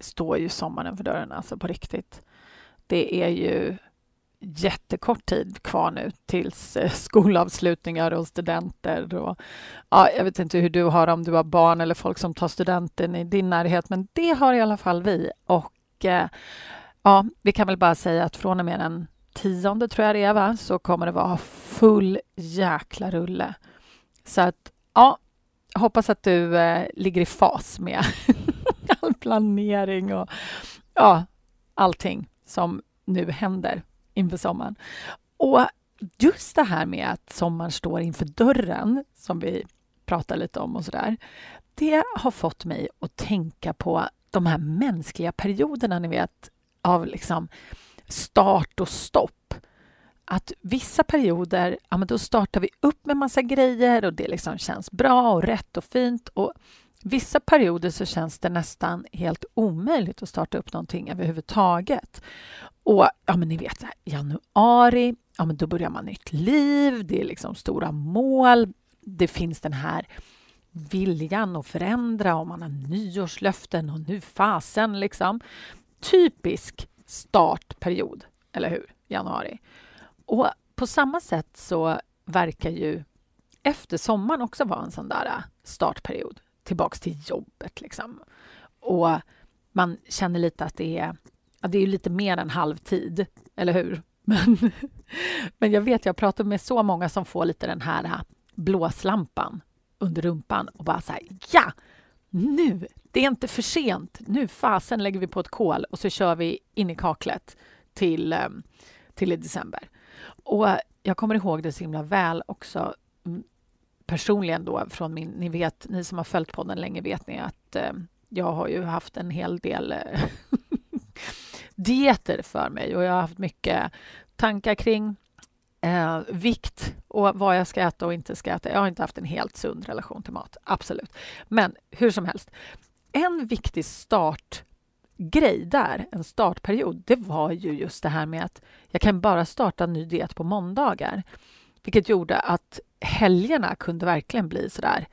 står ju sommaren för dörren, alltså på riktigt. Det är ju jättekort tid kvar nu tills eh, skolavslutningar och studenter. Och, ja, jag vet inte hur du har om du har barn eller folk som tar studenten i din närhet, men det har i alla fall vi. Och eh, ja, vi kan väl bara säga att från och med den tionde, tror jag det är, va? så kommer det vara full jäkla rulle. Så att, ja, hoppas att du eh, ligger i fas med all planering och ja, allting som nu händer inför sommaren. Och just det här med att sommaren står inför dörren, som vi pratar lite om och sådär, det har fått mig att tänka på de här mänskliga perioderna, ni vet, av liksom start och stopp. Att vissa perioder, ja men då startar vi upp med massa grejer och det liksom känns bra och rätt och fint. Och Vissa perioder så känns det nästan helt omöjligt att starta upp någonting överhuvudtaget. Och ja, men ni vet, januari, ja, men då börjar man nytt liv, det är liksom stora mål. Det finns den här viljan att förändra och man har nyårslöften och nu fasen liksom. Typisk startperiod, eller hur? Januari. Och på samma sätt så verkar ju efter sommaren också vara en sån där startperiod tillbaks till jobbet. Liksom. Och man känner lite att det är, ja, det är lite mer än halvtid, eller hur? Men, men jag vet, jag pratar med så många som får lite den här äh, blåslampan under rumpan och bara så här, ja! Nu! Det är inte för sent. Nu fasen lägger vi på ett kol och så kör vi in i kaklet till, ähm, till i december. Och jag kommer ihåg det så himla väl också personligen då från min, ni vet, ni som har följt podden länge vet ni att eh, jag har ju haft en hel del eh, dieter för mig och jag har haft mycket tankar kring eh, vikt och vad jag ska äta och inte ska äta. Jag har inte haft en helt sund relation till mat, absolut. Men hur som helst, en viktig startgrej där, en startperiod, det var ju just det här med att jag kan bara starta en ny diet på måndagar. Vilket gjorde att helgerna kunde verkligen bli sådär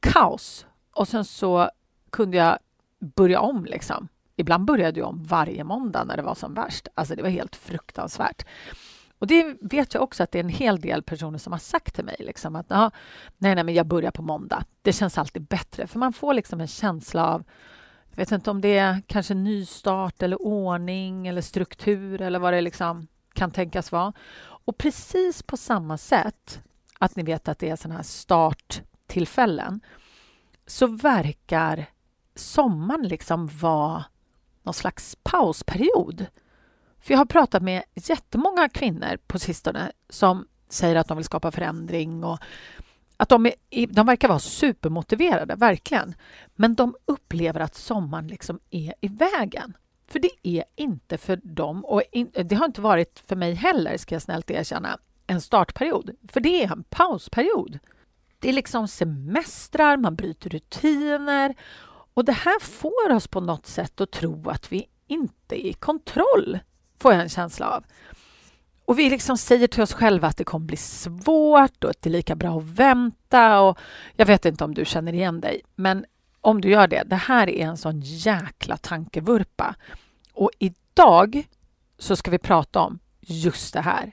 kaos. Och sen så kunde jag börja om liksom. Ibland började jag om varje måndag när det var som värst. Alltså det var helt fruktansvärt. Och det vet jag också att det är en hel del personer som har sagt till mig liksom att nej, nej, men jag börjar på måndag. Det känns alltid bättre för man får liksom en känsla av jag vet inte om det är kanske nystart eller ordning eller struktur eller vad det liksom kan tänkas vara. Och precis på samma sätt, att ni vet att det är sådana här starttillfällen, så verkar sommaren liksom vara någon slags pausperiod. För jag har pratat med jättemånga kvinnor på sistone som säger att de vill skapa förändring och att de, är, de verkar vara supermotiverade, verkligen. Men de upplever att sommaren liksom är i vägen. För det är inte för dem, och in, det har inte varit för mig heller, ska jag snällt erkänna, en startperiod. För det är en pausperiod. Det är liksom semestrar, man bryter rutiner och det här får oss på något sätt att tro att vi inte är i kontroll, får jag en känsla av. Och vi liksom säger till oss själva att det kommer bli svårt och att det är lika bra att vänta. Och jag vet inte om du känner igen dig, men om du gör det, det här är en sån jäkla tankevurpa. Och idag så ska vi prata om just det här.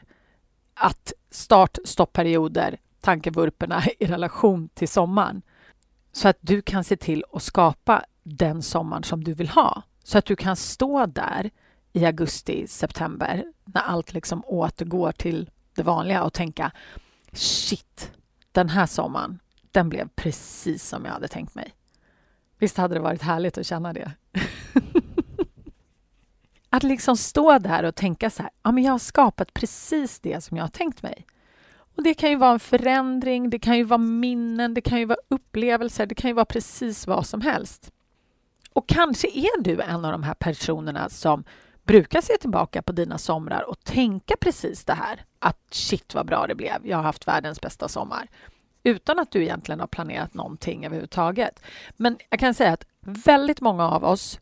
Att start stoppperioder, tankevurporna i relation till sommaren. Så att du kan se till att skapa den sommaren som du vill ha. Så att du kan stå där i augusti, september när allt liksom återgår till det vanliga och tänka shit, den här sommaren, den blev precis som jag hade tänkt mig. Visst hade det varit härligt att känna det? att liksom stå där och tänka så här, ja men jag har skapat precis det som jag har tänkt mig. Och Det kan ju vara en förändring, det kan ju vara minnen, det kan ju vara upplevelser, det kan ju vara precis vad som helst. Och kanske är du en av de här personerna som brukar se tillbaka på dina somrar och tänka precis det här. Att shit vad bra det blev, jag har haft världens bästa sommar. Utan att du egentligen har planerat någonting överhuvudtaget. Men jag kan säga att väldigt många av oss,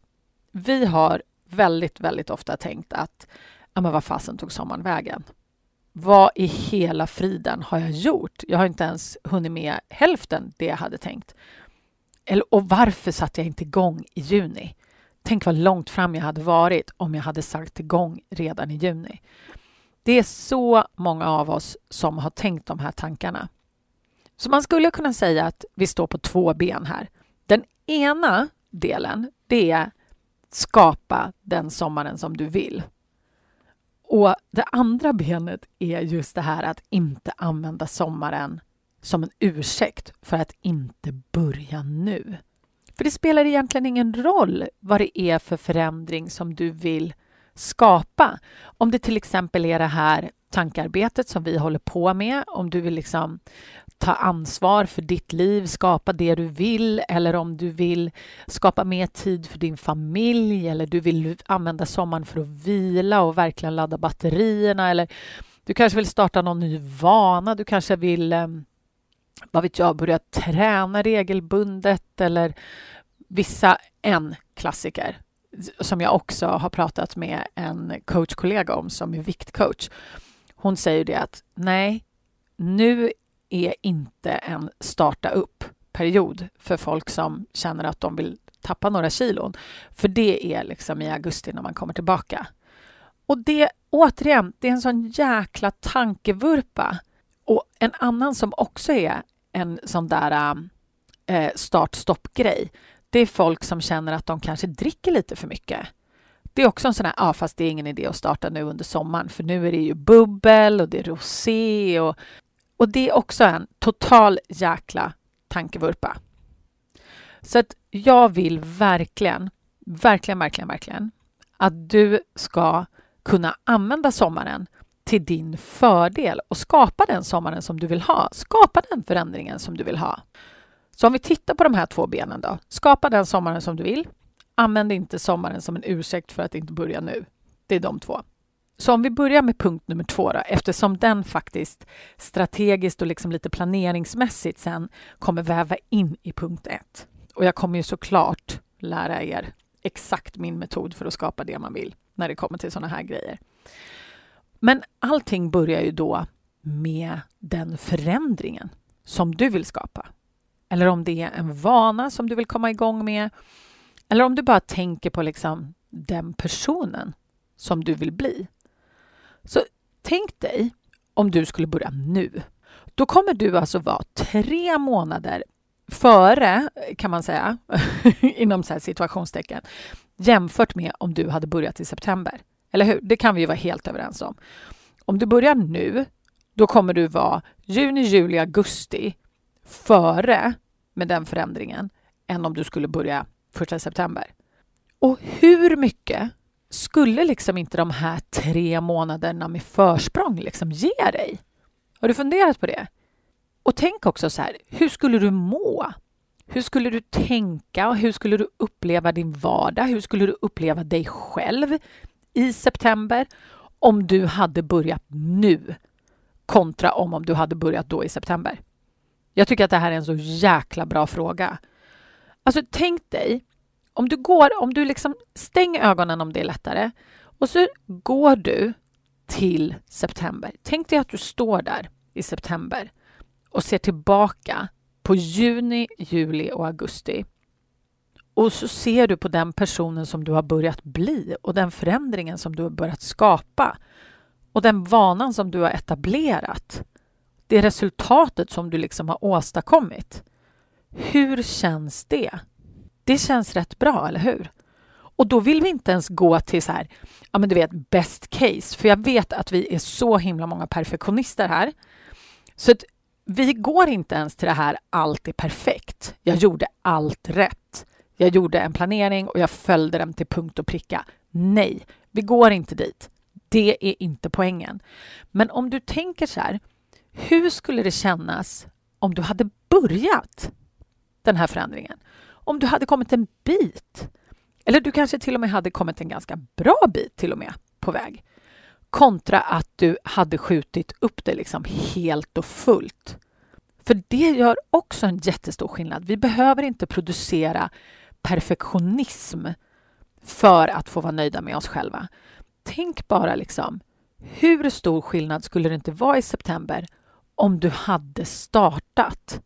vi har väldigt, väldigt ofta tänkt att ja, men vad fasen tog sommaren vägen? Vad i hela friden har jag gjort? Jag har inte ens hunnit med hälften det jag hade tänkt. Eller, och varför satte jag inte igång i juni? Tänk vad långt fram jag hade varit om jag hade satt igång redan i juni. Det är så många av oss som har tänkt de här tankarna. Så man skulle kunna säga att vi står på två ben här. Den ena delen, det är skapa den sommaren som du vill. Och det andra benet är just det här att inte använda sommaren som en ursäkt för att inte börja nu. För det spelar egentligen ingen roll vad det är för förändring som du vill skapa. Om det till exempel är det här tankearbetet som vi håller på med, om du vill liksom ta ansvar för ditt liv, skapa det du vill eller om du vill skapa mer tid för din familj eller du vill använda sommaren för att vila och verkligen ladda batterierna eller du kanske vill starta någon ny vana, du kanske vill eh, vad vet jag, börja träna regelbundet eller vissa, en klassiker som jag också har pratat med en coachkollega om som är viktcoach. Hon säger det att nej, nu är inte en starta upp-period för folk som känner att de vill tappa några kilon. För det är liksom i augusti när man kommer tillbaka. Och det, återigen, det är en sån jäkla tankevurpa. Och en annan som också är en sån där äh, start-stopp-grej, det är folk som känner att de kanske dricker lite för mycket. Det är också en sån här, ja fast det är ingen idé att starta nu under sommaren för nu är det ju bubbel och det är rosé och och det är också en total jäkla tankevurpa. Så att jag vill verkligen, verkligen, verkligen, verkligen att du ska kunna använda sommaren till din fördel och skapa den sommaren som du vill ha. Skapa den förändringen som du vill ha. Så om vi tittar på de här två benen då. Skapa den sommaren som du vill. Använd inte sommaren som en ursäkt för att inte börja nu. Det är de två. Så om vi börjar med punkt nummer två då, eftersom den faktiskt strategiskt och liksom lite planeringsmässigt sen kommer väva in i punkt ett. Och jag kommer ju såklart lära er exakt min metod för att skapa det man vill när det kommer till sådana här grejer. Men allting börjar ju då med den förändringen som du vill skapa. Eller om det är en vana som du vill komma igång med. Eller om du bara tänker på liksom den personen som du vill bli. Så tänk dig om du skulle börja nu. Då kommer du alltså vara tre månader före, kan man säga, inom så här situationstecken, jämfört med om du hade börjat i september. Eller hur? Det kan vi ju vara helt överens om. Om du börjar nu, då kommer du vara juni, juli, augusti före med den förändringen än om du skulle börja första september. Och hur mycket skulle liksom inte de här tre månaderna med försprång liksom ge dig? Har du funderat på det? Och tänk också så här, hur skulle du må? Hur skulle du tänka och hur skulle du uppleva din vardag? Hur skulle du uppleva dig själv i september om du hade börjat nu kontra om, om du hade börjat då i september? Jag tycker att det här är en så jäkla bra fråga. Alltså tänk dig om du går, om du liksom stänger ögonen om det är lättare och så går du till september. Tänk dig att du står där i september och ser tillbaka på juni, juli och augusti. Och så ser du på den personen som du har börjat bli och den förändringen som du har börjat skapa och den vanan som du har etablerat. Det resultatet som du liksom har åstadkommit. Hur känns det? Det känns rätt bra, eller hur? Och då vill vi inte ens gå till så här, ja men du vet best case, för jag vet att vi är så himla många perfektionister här. Så att vi går inte ens till det här allt är perfekt. Jag gjorde allt rätt. Jag gjorde en planering och jag följde den till punkt och pricka. Nej, vi går inte dit. Det är inte poängen. Men om du tänker så här, hur skulle det kännas om du hade börjat den här förändringen? Om du hade kommit en bit. Eller du kanske till och med hade kommit en ganska bra bit till och med på väg. Kontra att du hade skjutit upp det liksom helt och fullt. För det gör också en jättestor skillnad. Vi behöver inte producera perfektionism för att få vara nöjda med oss själva. Tänk bara liksom, hur stor skillnad skulle det inte vara i september om du hade startat?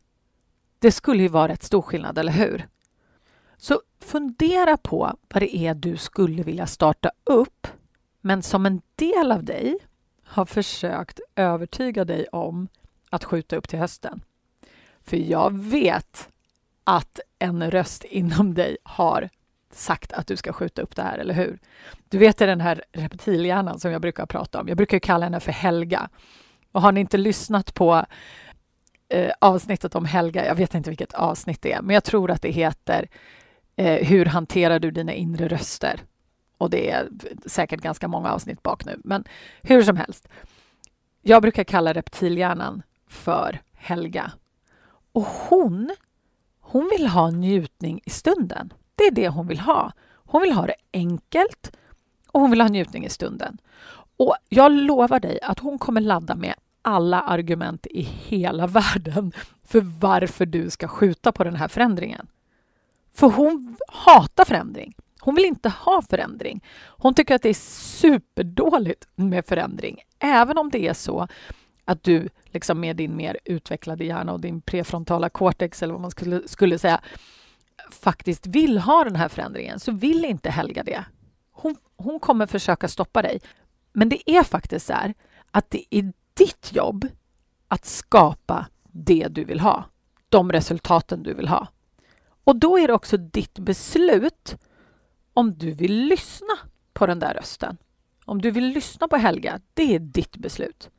Det skulle ju vara rätt stor skillnad, eller hur? Så fundera på vad det är du skulle vilja starta upp men som en del av dig har försökt övertyga dig om att skjuta upp till hösten. För jag vet att en röst inom dig har sagt att du ska skjuta upp det här, eller hur? Du vet det den här reptilhjärnan som jag brukar prata om. Jag brukar kalla henne för Helga. Och har ni inte lyssnat på eh, avsnittet om Helga, jag vet inte vilket avsnitt det är, men jag tror att det heter eh, Hur hanterar du dina inre röster? Och det är säkert ganska många avsnitt bak nu, men hur som helst. Jag brukar kalla reptilhjärnan för Helga. Och hon, hon vill ha njutning i stunden. Det är det hon vill ha. Hon vill ha det enkelt och hon vill ha njutning i stunden. Och jag lovar dig att hon kommer ladda med alla argument i hela världen för varför du ska skjuta på den här förändringen. För hon hatar förändring. Hon vill inte ha förändring. Hon tycker att det är superdåligt med förändring, även om det är så att du liksom med din mer utvecklade hjärna och din prefrontala cortex, eller vad man skulle, skulle säga, faktiskt vill ha den här förändringen, så vill inte Helga det. Hon, hon kommer försöka stoppa dig. Men det är faktiskt så här att det är ditt jobb att skapa det du vill ha, de resultaten du vill ha. Och då är det också ditt beslut om du vill lyssna på den där rösten. Om du vill lyssna på Helga, det är ditt beslut.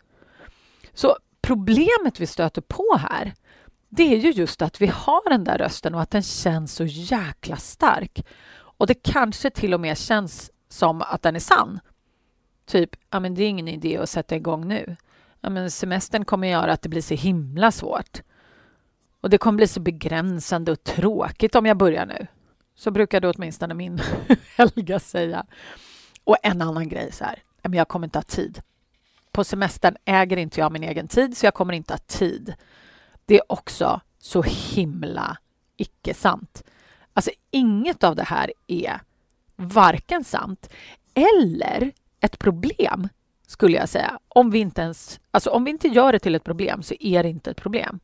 Så problemet vi stöter på här, det är ju just att vi har den där rösten och att den känns så jäkla stark. Och det kanske till och med känns som att den är sann. Typ, ja men det är ingen idé att sätta igång nu. Ja men semestern kommer göra att det blir så himla svårt. Och det kommer bli så begränsande och tråkigt om jag börjar nu. Så brukar åtminstone min Helga säga. Och en annan grej så här, men jag kommer inte ha tid. På semestern äger inte jag min egen tid, så jag kommer inte ha tid. Det är också så himla icke sant. Alltså inget av det här är varken sant eller ett problem, skulle jag säga. Om vi inte ens, alltså om vi inte gör det till ett problem så är det inte ett problem.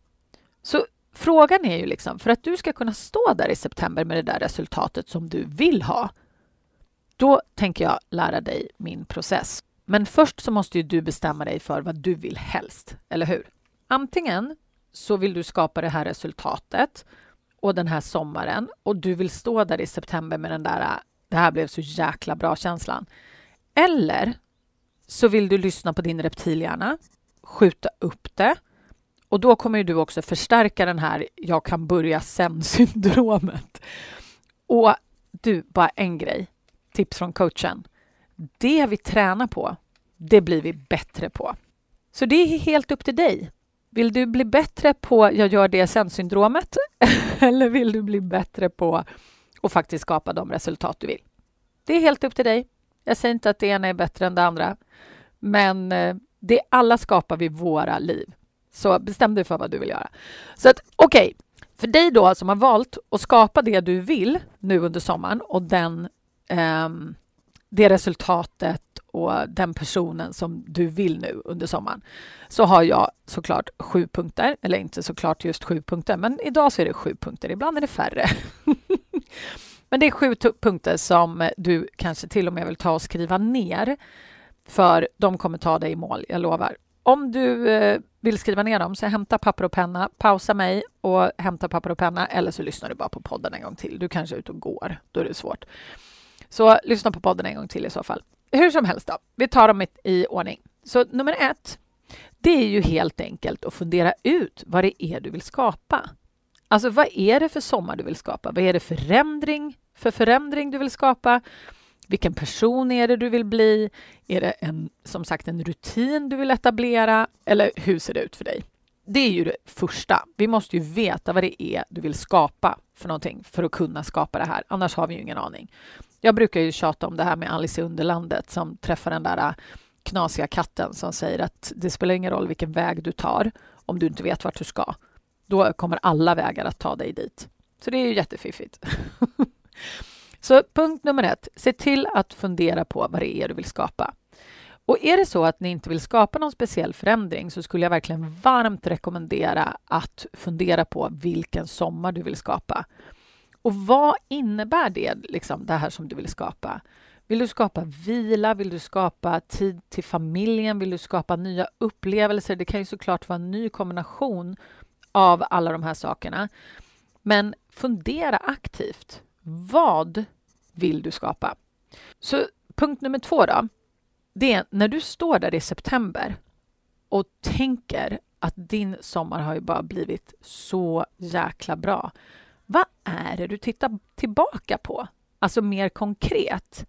Så Frågan är ju liksom, för att du ska kunna stå där i september med det där resultatet som du vill ha, då tänker jag lära dig min process. Men först så måste ju du bestämma dig för vad du vill helst, eller hur? Antingen så vill du skapa det här resultatet och den här sommaren och du vill stå där i september med den där det här blev så jäkla bra känslan. Eller så vill du lyssna på din reptilhjärna, skjuta upp det och då kommer du också förstärka den här jag kan börja sen-syndromet. Och du, bara en grej, tips från coachen. Det vi tränar på, det blir vi bättre på. Så det är helt upp till dig. Vill du bli bättre på jag gör det sen-syndromet eller vill du bli bättre på att faktiskt skapa de resultat du vill? Det är helt upp till dig. Jag säger inte att det ena är bättre än det andra, men eh, det alla skapar vi våra liv. Så bestäm dig för vad du vill göra. Så att okej, okay, för dig då som har valt att skapa det du vill nu under sommaren och den, eh, det resultatet och den personen som du vill nu under sommaren så har jag såklart sju punkter, eller inte såklart just sju punkter, men idag så är det sju punkter. Ibland är det färre. men det är sju punkter som du kanske till och med vill ta och skriva ner för de kommer ta dig i mål, jag lovar. Om du eh, vill skriva ner dem, så hämta papper och penna, pausa mig och hämta papper och penna eller så lyssnar du bara på podden en gång till. Du kanske är ute och går, då är det svårt. Så lyssna på podden en gång till i så fall. Hur som helst då, vi tar dem i ordning. Så nummer ett, det är ju helt enkelt att fundera ut vad det är du vill skapa. Alltså vad är det för sommar du vill skapa? Vad är det förändring för förändring du vill skapa? Vilken person är det du vill bli? Är det en, som sagt en rutin du vill etablera? Eller hur ser det ut för dig? Det är ju det första. Vi måste ju veta vad det är du vill skapa för någonting för att kunna skapa det här. Annars har vi ju ingen aning. Jag brukar ju tjata om det här med Alice i Underlandet som träffar den där äh, knasiga katten som säger att det spelar ingen roll vilken väg du tar om du inte vet vart du ska. Då kommer alla vägar att ta dig dit. Så det är ju jättefiffigt. Så punkt nummer ett, se till att fundera på vad det är du vill skapa. Och är det så att ni inte vill skapa någon speciell förändring så skulle jag verkligen varmt rekommendera att fundera på vilken sommar du vill skapa. Och vad innebär det, liksom, det här som du vill skapa? Vill du skapa vila? Vill du skapa tid till familjen? Vill du skapa nya upplevelser? Det kan ju såklart vara en ny kombination av alla de här sakerna. Men fundera aktivt. Vad vill du skapa? Så punkt nummer två då. Det är när du står där i september och tänker att din sommar har ju bara blivit så jäkla bra. Vad är det du tittar tillbaka på? Alltså mer konkret.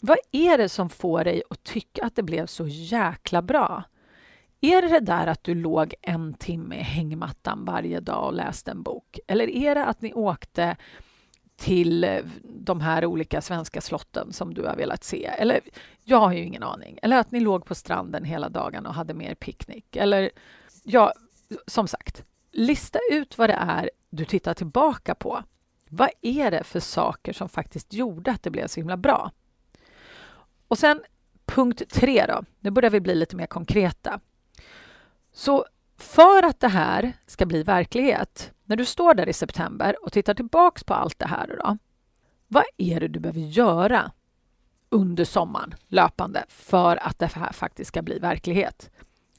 Vad är det som får dig att tycka att det blev så jäkla bra? Är det det där att du låg en timme i hängmattan varje dag och läste en bok? Eller är det att ni åkte till eh, de här olika svenska slotten som du har velat se? Eller, jag har ju ingen aning. Eller att ni låg på stranden hela dagen och hade mer picknick. Eller, ja, som sagt, lista ut vad det är du tittar tillbaka på. Vad är det för saker som faktiskt gjorde att det blev så himla bra? Och sen punkt tre då. Nu börjar vi bli lite mer konkreta. Så för att det här ska bli verklighet, när du står där i september och tittar tillbaks på allt det här då, vad är det du behöver göra under sommaren löpande för att det här faktiskt ska bli verklighet?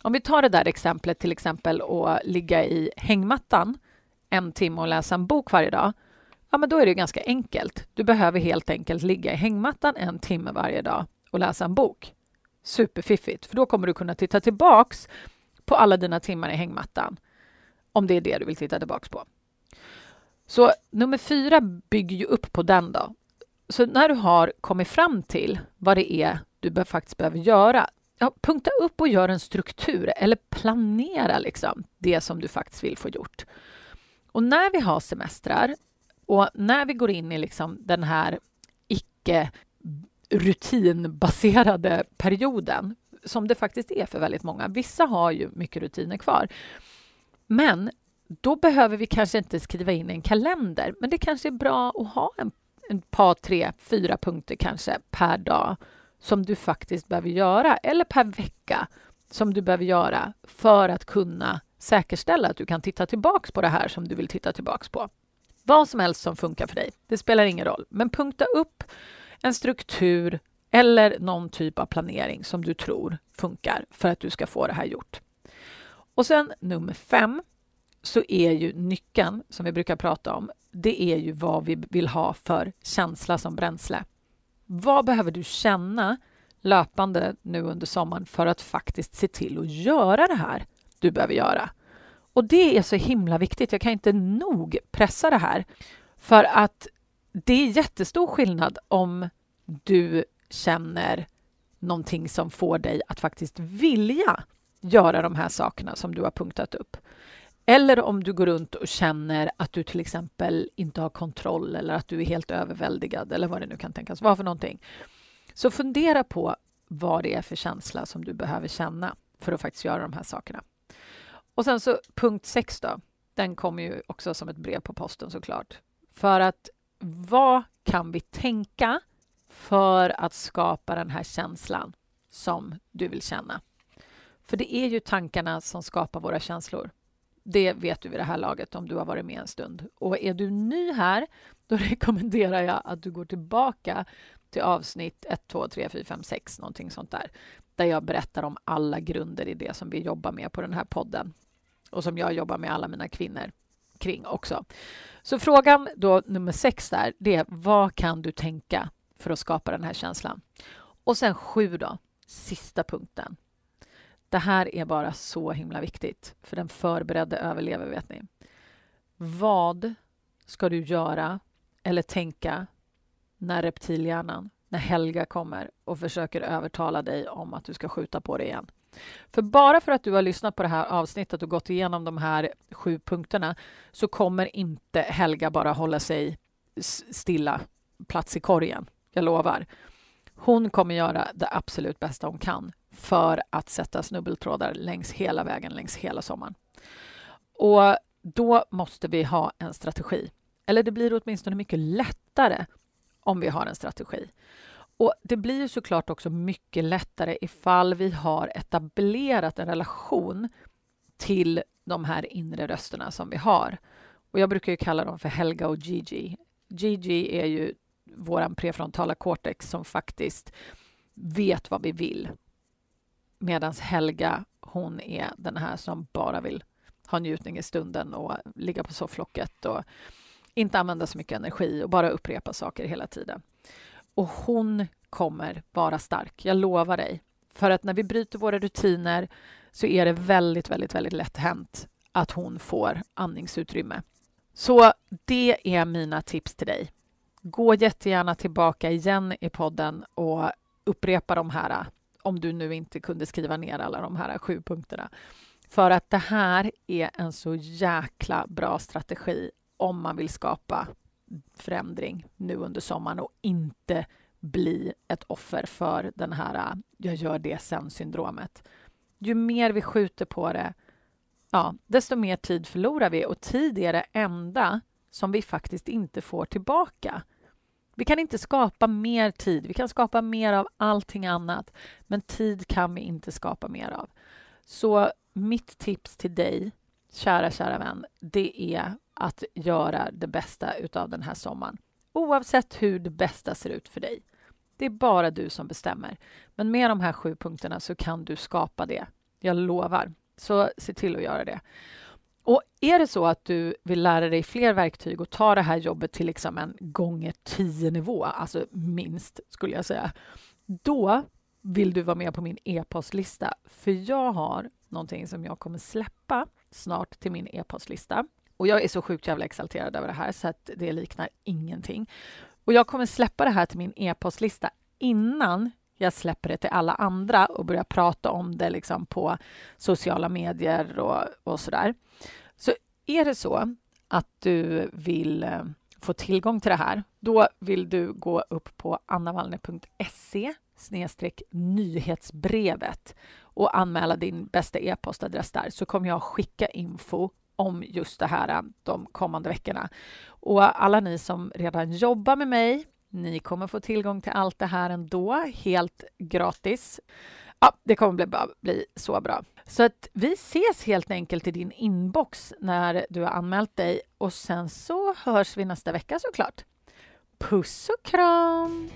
Om vi tar det där exemplet till exempel att ligga i hängmattan en timme och läsa en bok varje dag. Ja, men då är det ganska enkelt. Du behöver helt enkelt ligga i hängmattan en timme varje dag och läsa en bok. Superfiffigt, för då kommer du kunna titta tillbaks på alla dina timmar i hängmattan om det är det du vill titta tillbaks på. Så nummer fyra bygger ju upp på den då. Så när du har kommit fram till vad det är du faktiskt behöver göra, ja, punkta upp och gör en struktur eller planera liksom det som du faktiskt vill få gjort. Och när vi har semestrar och när vi går in i liksom den här icke rutinbaserade perioden som det faktiskt är för väldigt många. Vissa har ju mycket rutiner kvar. Men då behöver vi kanske inte skriva in en kalender, men det kanske är bra att ha en, en par, tre, fyra punkter kanske per dag som du faktiskt behöver göra, eller per vecka som du behöver göra för att kunna säkerställa att du kan titta tillbaks på det här som du vill titta tillbaks på. Vad som helst som funkar för dig, det spelar ingen roll. Men punkta upp en struktur eller någon typ av planering som du tror funkar för att du ska få det här gjort. Och sen nummer fem så är ju nyckeln som vi brukar prata om. Det är ju vad vi vill ha för känsla som bränsle. Vad behöver du känna löpande nu under sommaren för att faktiskt se till att göra det här du behöver göra? Och det är så himla viktigt. Jag kan inte nog pressa det här för att det är jättestor skillnad om du känner någonting som får dig att faktiskt vilja göra de här sakerna som du har punktat upp. Eller om du går runt och känner att du till exempel inte har kontroll eller att du är helt överväldigad eller vad det nu kan tänkas vara för någonting. Så fundera på vad det är för känsla som du behöver känna för att faktiskt göra de här sakerna. Och sen så punkt 6 då. Den kommer ju också som ett brev på posten såklart. För att vad kan vi tänka för att skapa den här känslan som du vill känna? För det är ju tankarna som skapar våra känslor. Det vet du vid det här laget om du har varit med en stund. Och är du ny här, då rekommenderar jag att du går tillbaka till avsnitt 1, 2, 3, 4, 5, 6, någonting sånt där. Där jag berättar om alla grunder i det som vi jobbar med på den här podden. Och som jag jobbar med alla mina kvinnor kring också. Så frågan då nummer sex där, det är vad kan du tänka för att skapa den här känslan? Och sen sju då, sista punkten. Det här är bara så himla viktigt, för den förberedde överlever, vet ni. Vad ska du göra eller tänka när reptilhjärnan, när Helga kommer och försöker övertala dig om att du ska skjuta på det igen? För bara för att du har lyssnat på det här avsnittet och gått igenom de här sju punkterna så kommer inte Helga bara hålla sig stilla, plats i korgen. Jag lovar. Hon kommer göra det absolut bästa hon kan för att sätta snubbeltrådar längs hela vägen, längs hela sommaren. Och då måste vi ha en strategi. Eller det blir åtminstone mycket lättare om vi har en strategi. Och Det blir såklart också mycket lättare ifall vi har etablerat en relation till de här inre rösterna som vi har. Och Jag brukar ju kalla dem för Helga och Gigi. Gigi är ju vår prefrontala cortex som faktiskt vet vad vi vill. Medan Helga, hon är den här som bara vill ha njutning i stunden och ligga på sofflocket och inte använda så mycket energi och bara upprepa saker hela tiden. Och hon kommer vara stark, jag lovar dig. För att när vi bryter våra rutiner så är det väldigt, väldigt, väldigt lätt hänt att hon får andningsutrymme. Så det är mina tips till dig. Gå jättegärna tillbaka igen i podden och upprepa de här om du nu inte kunde skriva ner alla de här sju punkterna. För att det här är en så jäkla bra strategi om man vill skapa förändring nu under sommaren och inte bli ett offer för den här jag gör det sen-syndromet. Ju mer vi skjuter på det, ja, desto mer tid förlorar vi och tid är det enda som vi faktiskt inte får tillbaka. Vi kan inte skapa mer tid. Vi kan skapa mer av allting annat, men tid kan vi inte skapa mer av. Så mitt tips till dig, kära, kära vän, det är att göra det bästa utav den här sommaren. Oavsett hur det bästa ser ut för dig. Det är bara du som bestämmer. Men med de här sju punkterna så kan du skapa det. Jag lovar. Så se till att göra det. Och är det så att du vill lära dig fler verktyg och ta det här jobbet till liksom en gånger tio nivå, alltså minst skulle jag säga, då vill du vara med på min e-postlista. För jag har någonting som jag kommer släppa snart till min e-postlista. Och jag är så sjukt jävla exalterad över det här så att det liknar ingenting. Och jag kommer släppa det här till min e-postlista innan jag släpper det till alla andra och börjar prata om det liksom på sociala medier och, och där. Så är det så att du vill eh, få tillgång till det här, då vill du gå upp på annavallner.se nyhetsbrevet och anmäla din bästa e-postadress där så kommer jag skicka info om just det här de kommande veckorna. Och alla ni som redan jobbar med mig, ni kommer få tillgång till allt det här ändå, helt gratis. Ja, det kommer bli, bli så bra. Så att vi ses helt enkelt i din inbox när du har anmält dig och sen så hörs vi nästa vecka såklart. Puss och kram!